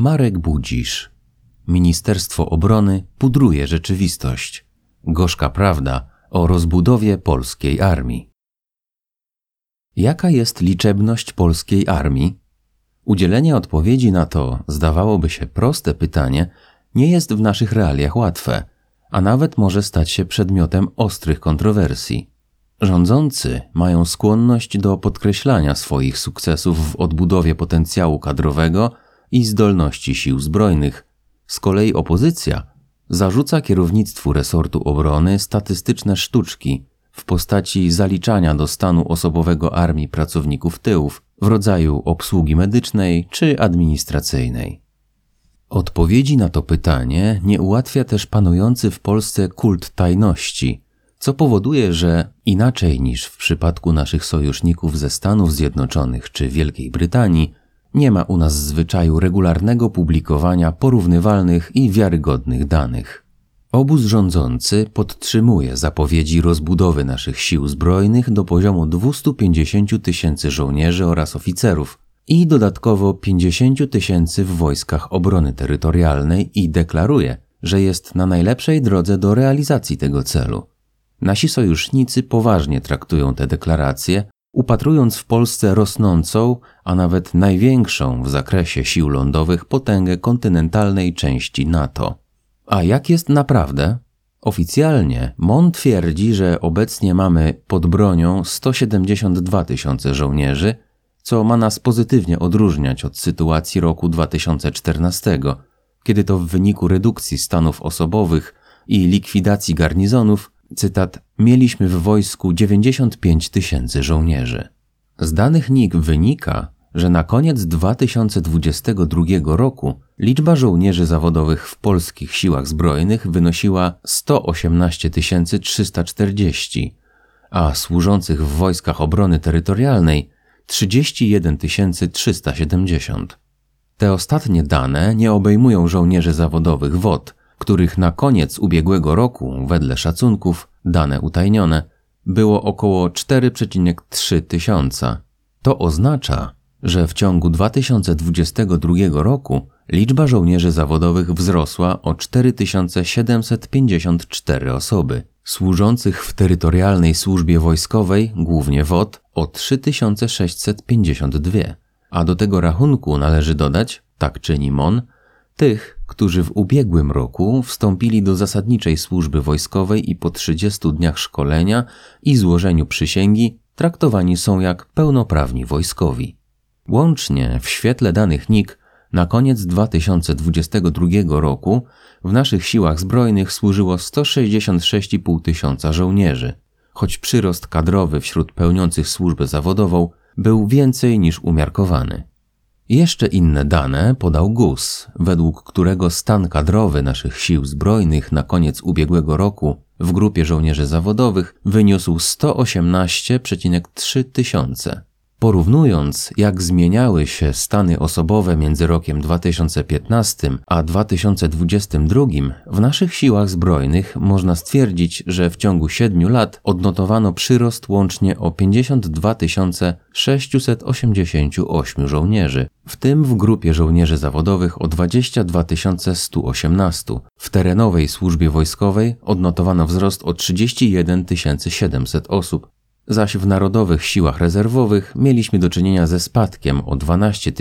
Marek Budzisz. Ministerstwo Obrony pudruje rzeczywistość. Gorzka prawda o rozbudowie polskiej armii. Jaka jest liczebność polskiej armii? Udzielenie odpowiedzi na to, zdawałoby się proste pytanie, nie jest w naszych realiach łatwe, a nawet może stać się przedmiotem ostrych kontrowersji. Rządzący mają skłonność do podkreślania swoich sukcesów w odbudowie potencjału kadrowego i zdolności sił zbrojnych. Z kolei opozycja zarzuca kierownictwu resortu obrony statystyczne sztuczki w postaci zaliczania do stanu osobowego armii pracowników tyłów w rodzaju obsługi medycznej czy administracyjnej. Odpowiedzi na to pytanie nie ułatwia też panujący w Polsce kult tajności, co powoduje, że inaczej niż w przypadku naszych sojuszników ze Stanów Zjednoczonych czy Wielkiej Brytanii, nie ma u nas zwyczaju regularnego publikowania porównywalnych i wiarygodnych danych. Obóz rządzący podtrzymuje zapowiedzi rozbudowy naszych sił zbrojnych do poziomu 250 tysięcy żołnierzy oraz oficerów i dodatkowo 50 tysięcy w wojskach obrony terytorialnej i deklaruje, że jest na najlepszej drodze do realizacji tego celu. Nasi sojusznicy poważnie traktują te deklaracje, upatrując w Polsce rosnącą, a nawet największą w zakresie sił lądowych potęgę kontynentalnej części NATO. A jak jest naprawdę? Oficjalnie MON twierdzi, że obecnie mamy pod bronią 172 tysiące żołnierzy, co ma nas pozytywnie odróżniać od sytuacji roku 2014, kiedy to w wyniku redukcji stanów osobowych i likwidacji garnizonów cytat, mieliśmy w wojsku 95 tysięcy żołnierzy. Z danych NIK wynika, że na koniec 2022 roku liczba żołnierzy zawodowych w polskich siłach zbrojnych wynosiła 118 340, a służących w wojskach obrony terytorialnej 31 370. Te ostatnie dane nie obejmują żołnierzy zawodowych WOD, których na koniec ubiegłego roku, wedle szacunków, dane utajnione, było około 4,3 tysiąca. To oznacza, że w ciągu 2022 roku liczba żołnierzy zawodowych wzrosła o 4754 osoby, służących w terytorialnej służbie wojskowej, głównie WOD, o 3652, a do tego rachunku należy dodać, tak czyni MON, tych, którzy w ubiegłym roku wstąpili do zasadniczej służby wojskowej i po 30 dniach szkolenia i złożeniu przysięgi traktowani są jak pełnoprawni wojskowi. Łącznie w świetle danych NIK na koniec 2022 roku w naszych siłach zbrojnych służyło 166,5 tysiąca żołnierzy, choć przyrost kadrowy wśród pełniących służbę zawodową był więcej niż umiarkowany. Jeszcze inne dane podał GUS, według którego stan kadrowy naszych sił zbrojnych na koniec ubiegłego roku w grupie żołnierzy zawodowych wyniósł 118,3 tysiące. Porównując, jak zmieniały się stany osobowe między rokiem 2015 a 2022, w naszych siłach zbrojnych można stwierdzić, że w ciągu 7 lat odnotowano przyrost łącznie o 52 688 żołnierzy, w tym w grupie żołnierzy zawodowych o 22 118. W terenowej służbie wojskowej odnotowano wzrost o 31 700 osób, zaś w Narodowych Siłach Rezerwowych mieliśmy do czynienia ze spadkiem o 12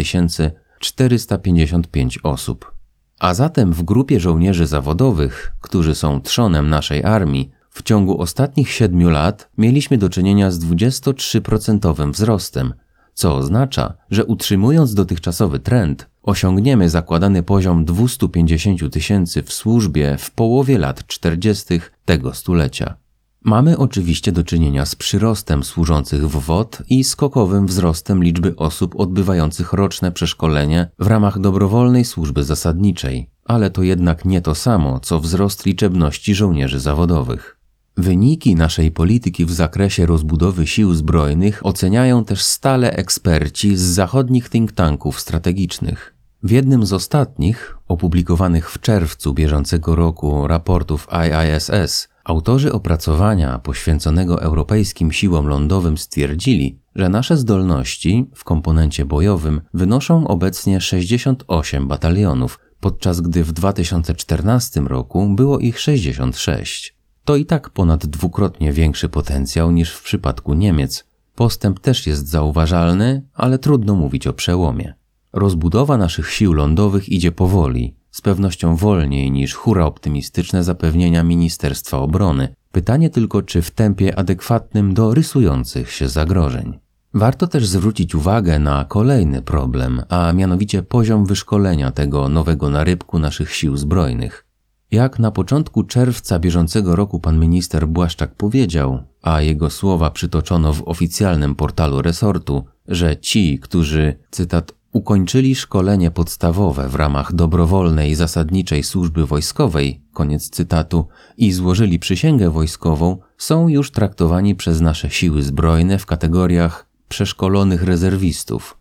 455 osób. A zatem w grupie żołnierzy zawodowych, którzy są trzonem naszej armii, w ciągu ostatnich siedmiu lat mieliśmy do czynienia z 23% wzrostem, co oznacza, że utrzymując dotychczasowy trend, osiągniemy zakładany poziom 250 tysięcy w służbie w połowie lat 40. tego stulecia. Mamy oczywiście do czynienia z przyrostem służących w WOD i skokowym wzrostem liczby osób odbywających roczne przeszkolenie w ramach dobrowolnej służby zasadniczej, ale to jednak nie to samo, co wzrost liczebności żołnierzy zawodowych. Wyniki naszej polityki w zakresie rozbudowy sił zbrojnych oceniają też stale eksperci z zachodnich think tanków strategicznych. W jednym z ostatnich, opublikowanych w czerwcu bieżącego roku raportów IISS, autorzy opracowania poświęconego europejskim siłom lądowym stwierdzili, że nasze zdolności w komponencie bojowym wynoszą obecnie 68 batalionów, podczas gdy w 2014 roku było ich 66. To i tak ponad dwukrotnie większy potencjał niż w przypadku Niemiec. Postęp też jest zauważalny, ale trudno mówić o przełomie. Rozbudowa naszych sił lądowych idzie powoli, z pewnością wolniej niż hura optymistyczne zapewnienia Ministerstwa Obrony. Pytanie tylko, czy w tempie adekwatnym do rysujących się zagrożeń. Warto też zwrócić uwagę na kolejny problem, a mianowicie poziom wyszkolenia tego nowego narybku naszych sił zbrojnych. Jak na początku czerwca bieżącego roku pan minister Błaszczak powiedział, a jego słowa przytoczono w oficjalnym portalu resortu, że ci, którzy, cytat, ukończyli szkolenie podstawowe w ramach dobrowolnej zasadniczej służby wojskowej, koniec cytatu, i złożyli przysięgę wojskową, są już traktowani przez nasze siły zbrojne w kategoriach przeszkolonych rezerwistów.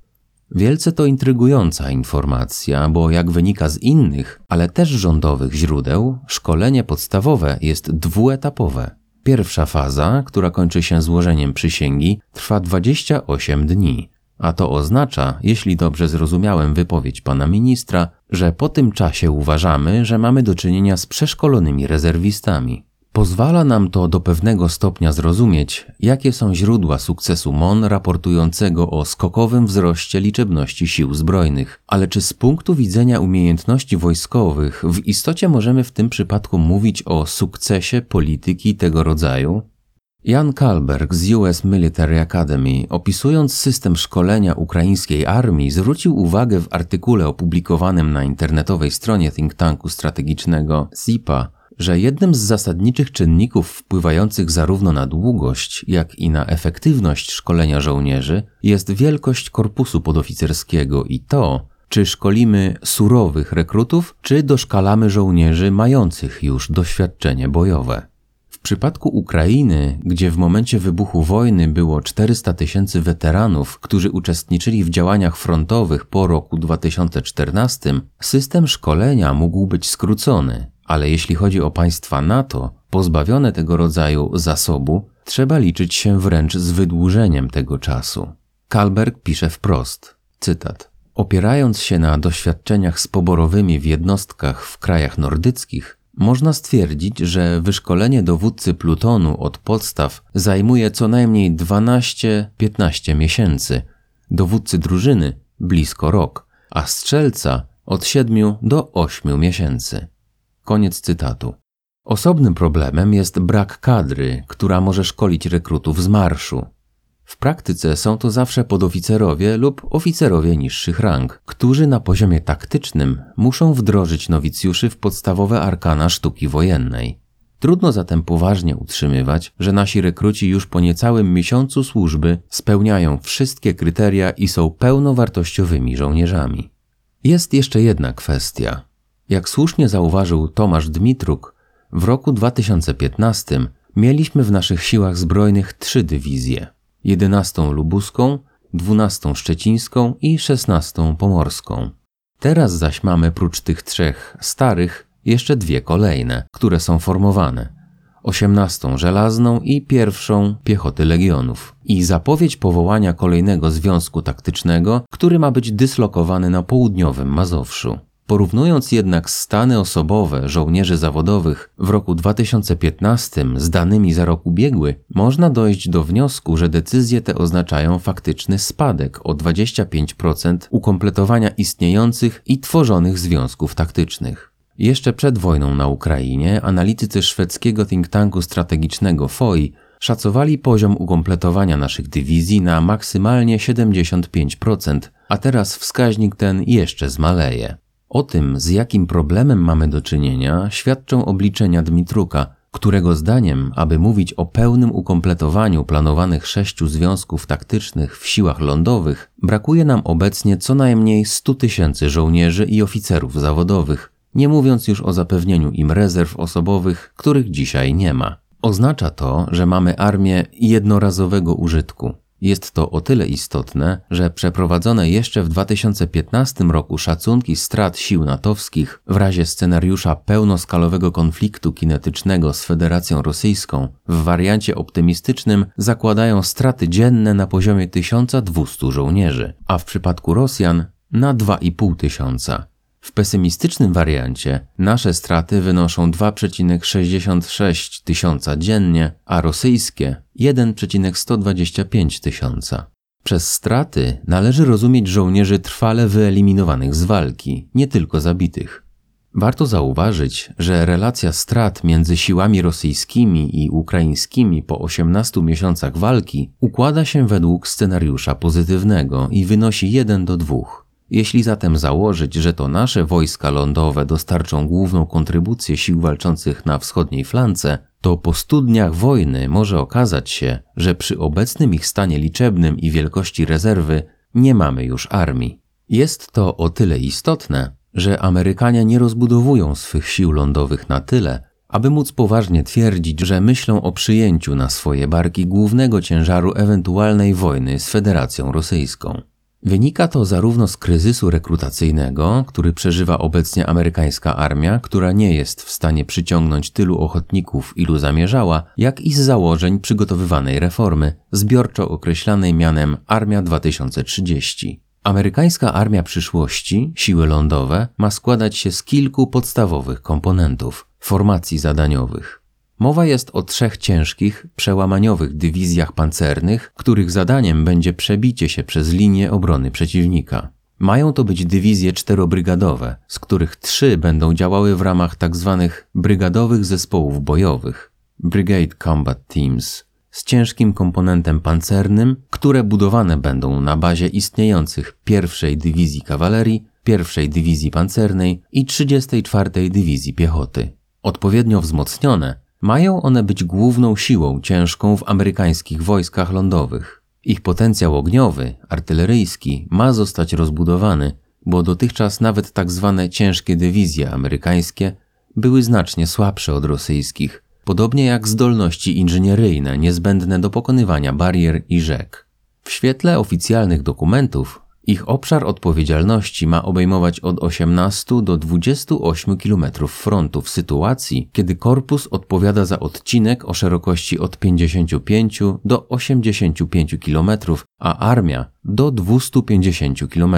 Wielce to intrygująca informacja, bo jak wynika z innych, ale też rządowych źródeł, szkolenie podstawowe jest dwuetapowe. Pierwsza faza, która kończy się złożeniem przysięgi, trwa 28 dni, a to oznacza, jeśli dobrze zrozumiałem wypowiedź pana ministra, że po tym czasie uważamy, że mamy do czynienia z przeszkolonymi rezerwistami. Pozwala nam to do pewnego stopnia zrozumieć, jakie są źródła sukcesu MON raportującego o skokowym wzroście liczebności sił zbrojnych. Ale czy z punktu widzenia umiejętności wojskowych w istocie możemy w tym przypadku mówić o sukcesie polityki tego rodzaju? Jan Kalberg z US Military Academy, opisując system szkolenia ukraińskiej armii, zwrócił uwagę w artykule opublikowanym na internetowej stronie think tanku strategicznego SIPA, że jednym z zasadniczych czynników wpływających zarówno na długość, jak i na efektywność szkolenia żołnierzy jest wielkość korpusu podoficerskiego i to, czy szkolimy surowych rekrutów, czy doszkalamy żołnierzy mających już doświadczenie bojowe. W przypadku Ukrainy, gdzie w momencie wybuchu wojny było 400 tysięcy weteranów, którzy uczestniczyli w działaniach frontowych po roku 2014, system szkolenia mógł być skrócony, ale jeśli chodzi o państwa NATO, pozbawione tego rodzaju zasobu, trzeba liczyć się wręcz z wydłużeniem tego czasu. Kalberg pisze wprost, cytat. Opierając się na doświadczeniach z poborowymi w jednostkach w krajach nordyckich, można stwierdzić, że wyszkolenie dowódcy plutonu od podstaw zajmuje co najmniej 12-15 miesięcy, dowódcy drużyny blisko rok, a strzelca od 7 do 8 miesięcy. Koniec cytatu. Osobnym problemem jest brak kadry, która może szkolić rekrutów z marszu. W praktyce są to zawsze podoficerowie lub oficerowie niższych rang, którzy na poziomie taktycznym muszą wdrożyć nowicjuszy w podstawowe arkana sztuki wojennej. Trudno zatem poważnie utrzymywać, że nasi rekruci już po niecałym miesiącu służby spełniają wszystkie kryteria i są pełnowartościowymi żołnierzami. Jest jeszcze jedna kwestia. Jak słusznie zauważył Tomasz Dmitruk, w roku 2015 mieliśmy w naszych siłach zbrojnych trzy dywizje: 11 lubuską, 12 szczecińską i 16 pomorską. Teraz zaś mamy prócz tych trzech starych jeszcze dwie kolejne, które są formowane. 18 żelazną i pierwszą piechoty legionów. I zapowiedź powołania kolejnego związku taktycznego, który ma być dyslokowany na południowym Mazowszu. Porównując jednak stany osobowe żołnierzy zawodowych w roku 2015 z danymi za rok ubiegły, można dojść do wniosku, że decyzje te oznaczają faktyczny spadek o 25% ukompletowania istniejących i tworzonych związków taktycznych. Jeszcze przed wojną na Ukrainie analitycy szwedzkiego think tanku strategicznego FOI szacowali poziom ukompletowania naszych dywizji na maksymalnie 75%, a teraz wskaźnik ten jeszcze zmaleje. O tym, z jakim problemem mamy do czynienia, świadczą obliczenia Dmitruka, którego zdaniem, aby mówić o pełnym ukompletowaniu planowanych sześciu związków taktycznych w siłach lądowych, brakuje nam obecnie co najmniej 100 tysięcy żołnierzy i oficerów zawodowych, nie mówiąc już o zapewnieniu im rezerw osobowych, których dzisiaj nie ma. Oznacza to, że mamy armię jednorazowego użytku. Jest to o tyle istotne, że przeprowadzone jeszcze w 2015 roku szacunki strat sił natowskich w razie scenariusza pełnoskalowego konfliktu kinetycznego z Federacją Rosyjską w wariancie optymistycznym zakładają straty dzienne na poziomie 1200 żołnierzy, a w przypadku Rosjan na 2,5 tysiąca. W pesymistycznym wariancie nasze straty wynoszą 2,66 tysiąca dziennie, a rosyjskie 1,125 tysiąca. Przez straty należy rozumieć żołnierzy trwale wyeliminowanych z walki, nie tylko zabitych. Warto zauważyć, że relacja strat między siłami rosyjskimi i ukraińskimi po 18 miesiącach walki układa się według scenariusza pozytywnego i wynosi 1 do 2. Jeśli zatem założyć, że to nasze wojska lądowe dostarczą główną kontrybucję sił walczących na wschodniej flance, to po stu dniach wojny może okazać się, że przy obecnym ich stanie liczebnym i wielkości rezerwy nie mamy już armii. Jest to o tyle istotne, że Amerykanie nie rozbudowują swych sił lądowych na tyle, aby móc poważnie twierdzić, że myślą o przyjęciu na swoje barki głównego ciężaru ewentualnej wojny z Federacją Rosyjską. Wynika to zarówno z kryzysu rekrutacyjnego, który przeżywa obecnie amerykańska armia, która nie jest w stanie przyciągnąć tylu ochotników, ilu zamierzała, jak i z założeń przygotowywanej reformy, zbiorczo określanej mianem Armia 2030. Amerykańska armia przyszłości, siły lądowe, ma składać się z kilku podstawowych komponentów formacji zadaniowych. Mowa jest o trzech ciężkich, przełamaniowych dywizjach pancernych, których zadaniem będzie przebicie się przez linię obrony przeciwnika. Mają to być dywizje czterobrygadowe, z których trzy będą działały w ramach tzw. Tak brygadowych zespołów bojowych Brigade Combat Teams z ciężkim komponentem pancernym, które budowane będą na bazie istniejących pierwszej Dywizji Kawalerii, pierwszej Dywizji Pancernej i 34 Dywizji Piechoty. Odpowiednio wzmocnione mają one być główną siłą ciężką w amerykańskich wojskach lądowych. Ich potencjał ogniowy, artyleryjski ma zostać rozbudowany, bo dotychczas nawet tak zwane ciężkie dywizje amerykańskie były znacznie słabsze od rosyjskich, podobnie jak zdolności inżynieryjne niezbędne do pokonywania barier i rzek. W świetle oficjalnych dokumentów ich obszar odpowiedzialności ma obejmować od 18 do 28 km frontu w sytuacji, kiedy korpus odpowiada za odcinek o szerokości od 55 do 85 km, a armia do 250 km.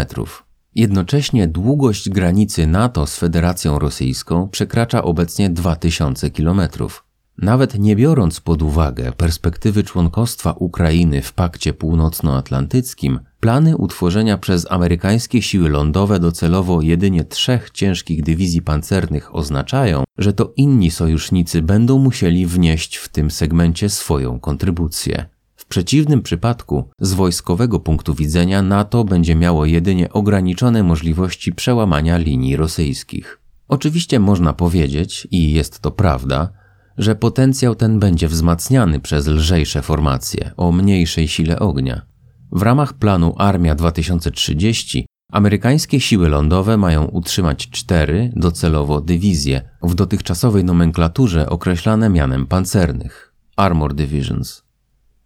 Jednocześnie długość granicy NATO z Federacją Rosyjską przekracza obecnie 2000 kilometrów. Nawet nie biorąc pod uwagę perspektywy członkostwa Ukrainy w Pakcie Północnoatlantyckim, plany utworzenia przez amerykańskie siły lądowe docelowo jedynie trzech ciężkich dywizji pancernych oznaczają, że to inni sojusznicy będą musieli wnieść w tym segmencie swoją kontrybucję. W przeciwnym przypadku, z wojskowego punktu widzenia, NATO będzie miało jedynie ograniczone możliwości przełamania linii rosyjskich. Oczywiście można powiedzieć, i jest to prawda, że potencjał ten będzie wzmacniany przez lżejsze formacje o mniejszej sile ognia. W ramach planu Armia 2030 amerykańskie siły lądowe mają utrzymać cztery docelowo dywizje w dotychczasowej nomenklaturze określane mianem pancernych Armor Divisions.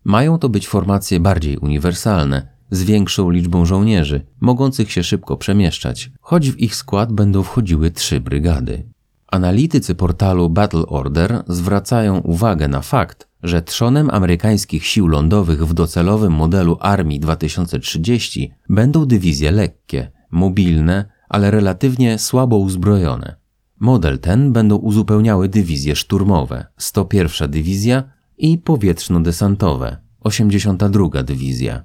Mają to być formacje bardziej uniwersalne, z większą liczbą żołnierzy, mogących się szybko przemieszczać, choć w ich skład będą wchodziły trzy brygady. Analitycy portalu Battle Order zwracają uwagę na fakt, że trzonem amerykańskich sił lądowych w docelowym modelu Armii 2030 będą dywizje lekkie, mobilne, ale relatywnie słabo uzbrojone. Model ten będą uzupełniały dywizje szturmowe 101 Dywizja i powietrzno-desantowe 82 Dywizja.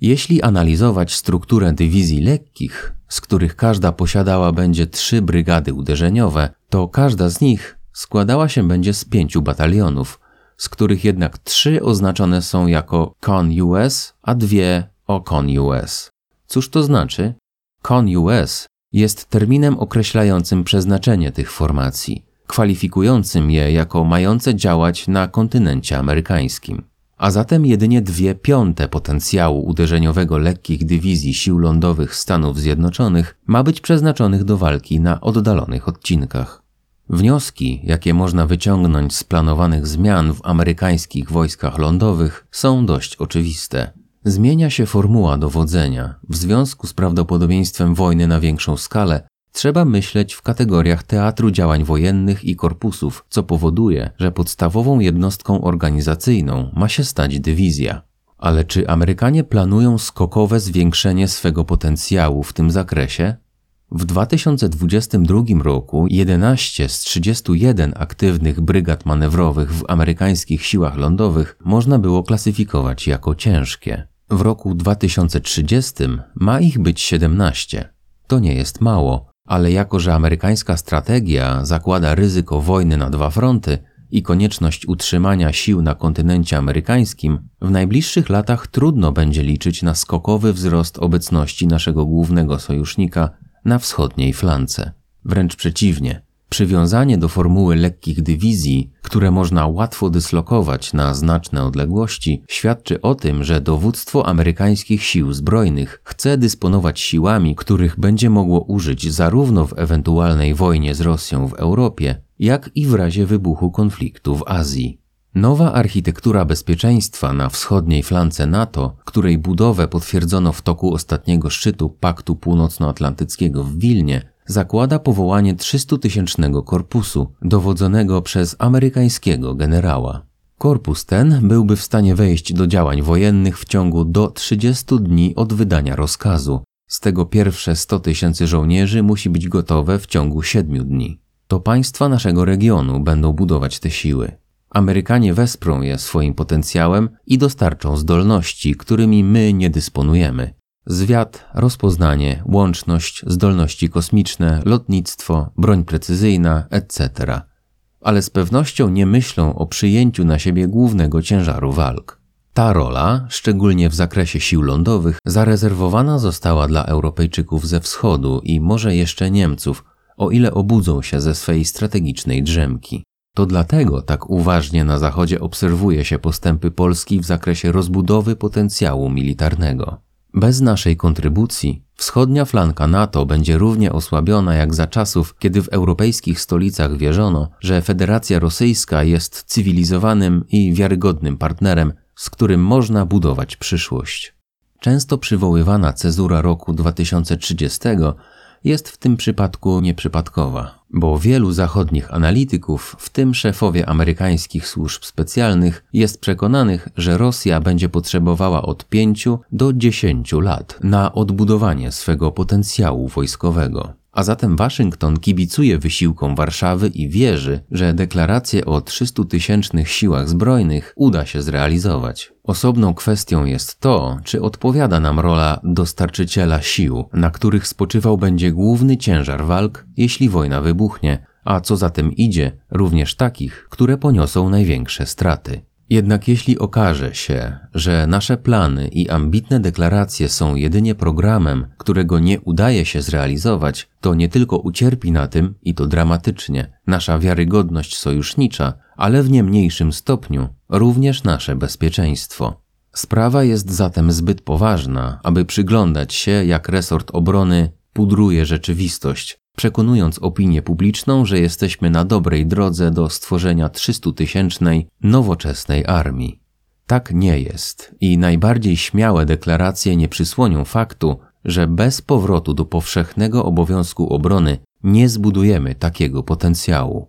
Jeśli analizować strukturę dywizji lekkich, z których każda posiadała będzie trzy brygady uderzeniowe, to każda z nich składała się będzie z pięciu batalionów, z których jednak trzy oznaczone są jako Con US, a dwie o Con US. Cóż to znaczy? Con US jest terminem określającym przeznaczenie tych formacji, kwalifikującym je jako mające działać na kontynencie amerykańskim a zatem jedynie dwie piąte potencjału uderzeniowego lekkich dywizji sił lądowych Stanów Zjednoczonych ma być przeznaczonych do walki na oddalonych odcinkach. Wnioski, jakie można wyciągnąć z planowanych zmian w amerykańskich wojskach lądowych, są dość oczywiste. Zmienia się formuła dowodzenia. W związku z prawdopodobieństwem wojny na większą skalę, trzeba myśleć w kategoriach teatru działań wojennych i korpusów, co powoduje, że podstawową jednostką organizacyjną ma się stać dywizja. Ale czy Amerykanie planują skokowe zwiększenie swego potencjału w tym zakresie? W 2022 roku 11 z 31 aktywnych brygad manewrowych w amerykańskich siłach lądowych można było klasyfikować jako ciężkie. W roku 2030 ma ich być 17. To nie jest mało, ale jako że amerykańska strategia zakłada ryzyko wojny na dwa fronty i konieczność utrzymania sił na kontynencie amerykańskim, w najbliższych latach trudno będzie liczyć na skokowy wzrost obecności naszego głównego sojusznika na wschodniej flance. Wręcz przeciwnie, przywiązanie do formuły lekkich dywizji, które można łatwo dyslokować na znaczne odległości, świadczy o tym, że dowództwo amerykańskich sił zbrojnych chce dysponować siłami, których będzie mogło użyć zarówno w ewentualnej wojnie z Rosją w Europie, jak i w razie wybuchu konfliktu w Azji. Nowa architektura bezpieczeństwa na wschodniej flance NATO, której budowę potwierdzono w toku ostatniego szczytu Paktu Północnoatlantyckiego w Wilnie, zakłada powołanie 300-tysięcznego korpusu, dowodzonego przez amerykańskiego generała. Korpus ten byłby w stanie wejść do działań wojennych w ciągu do 30 dni od wydania rozkazu. Z tego pierwsze 100 tysięcy żołnierzy musi być gotowe w ciągu 7 dni. To państwa naszego regionu będą budować te siły. Amerykanie wesprą je swoim potencjałem i dostarczą zdolności, którymi my nie dysponujemy. Zwiat, rozpoznanie, łączność, zdolności kosmiczne, lotnictwo, broń precyzyjna, etc. Ale z pewnością nie myślą o przyjęciu na siebie głównego ciężaru walk. Ta rola, szczególnie w zakresie sił lądowych, zarezerwowana została dla Europejczyków ze wschodu i może jeszcze Niemców, o ile obudzą się ze swej strategicznej drzemki. To dlatego tak uważnie na Zachodzie obserwuje się postępy Polski w zakresie rozbudowy potencjału militarnego. Bez naszej kontrybucji wschodnia flanka NATO będzie równie osłabiona jak za czasów, kiedy w europejskich stolicach wierzono, że Federacja Rosyjska jest cywilizowanym i wiarygodnym partnerem, z którym można budować przyszłość. Często przywoływana cezura roku 2030 jest w tym przypadku nieprzypadkowa, bo wielu zachodnich analityków, w tym szefowie amerykańskich służb specjalnych, jest przekonanych, że Rosja będzie potrzebowała od 5 do 10 lat na odbudowanie swego potencjału wojskowego. A zatem Waszyngton kibicuje wysiłkom Warszawy i wierzy, że deklarację o 300-tysięcznych siłach zbrojnych uda się zrealizować. Osobną kwestią jest to, czy odpowiada nam rola dostarczyciela sił, na których spoczywał będzie główny ciężar walk, jeśli wojna wybuchnie, a co za tym idzie, również takich, które poniosą największe straty. Jednak jeśli okaże się, że nasze plany i ambitne deklaracje są jedynie programem, którego nie udaje się zrealizować, to nie tylko ucierpi na tym, i to dramatycznie, nasza wiarygodność sojusznicza, ale w nie mniejszym stopniu również nasze bezpieczeństwo. Sprawa jest zatem zbyt poważna, aby przyglądać się, jak resort obrony pudruje rzeczywistość, przekonując opinię publiczną, że jesteśmy na dobrej drodze do stworzenia 300-tysięcznej, nowoczesnej armii. Tak nie jest i najbardziej śmiałe deklaracje nie przysłonią faktu, że bez powrotu do powszechnego obowiązku obrony nie zbudujemy takiego potencjału.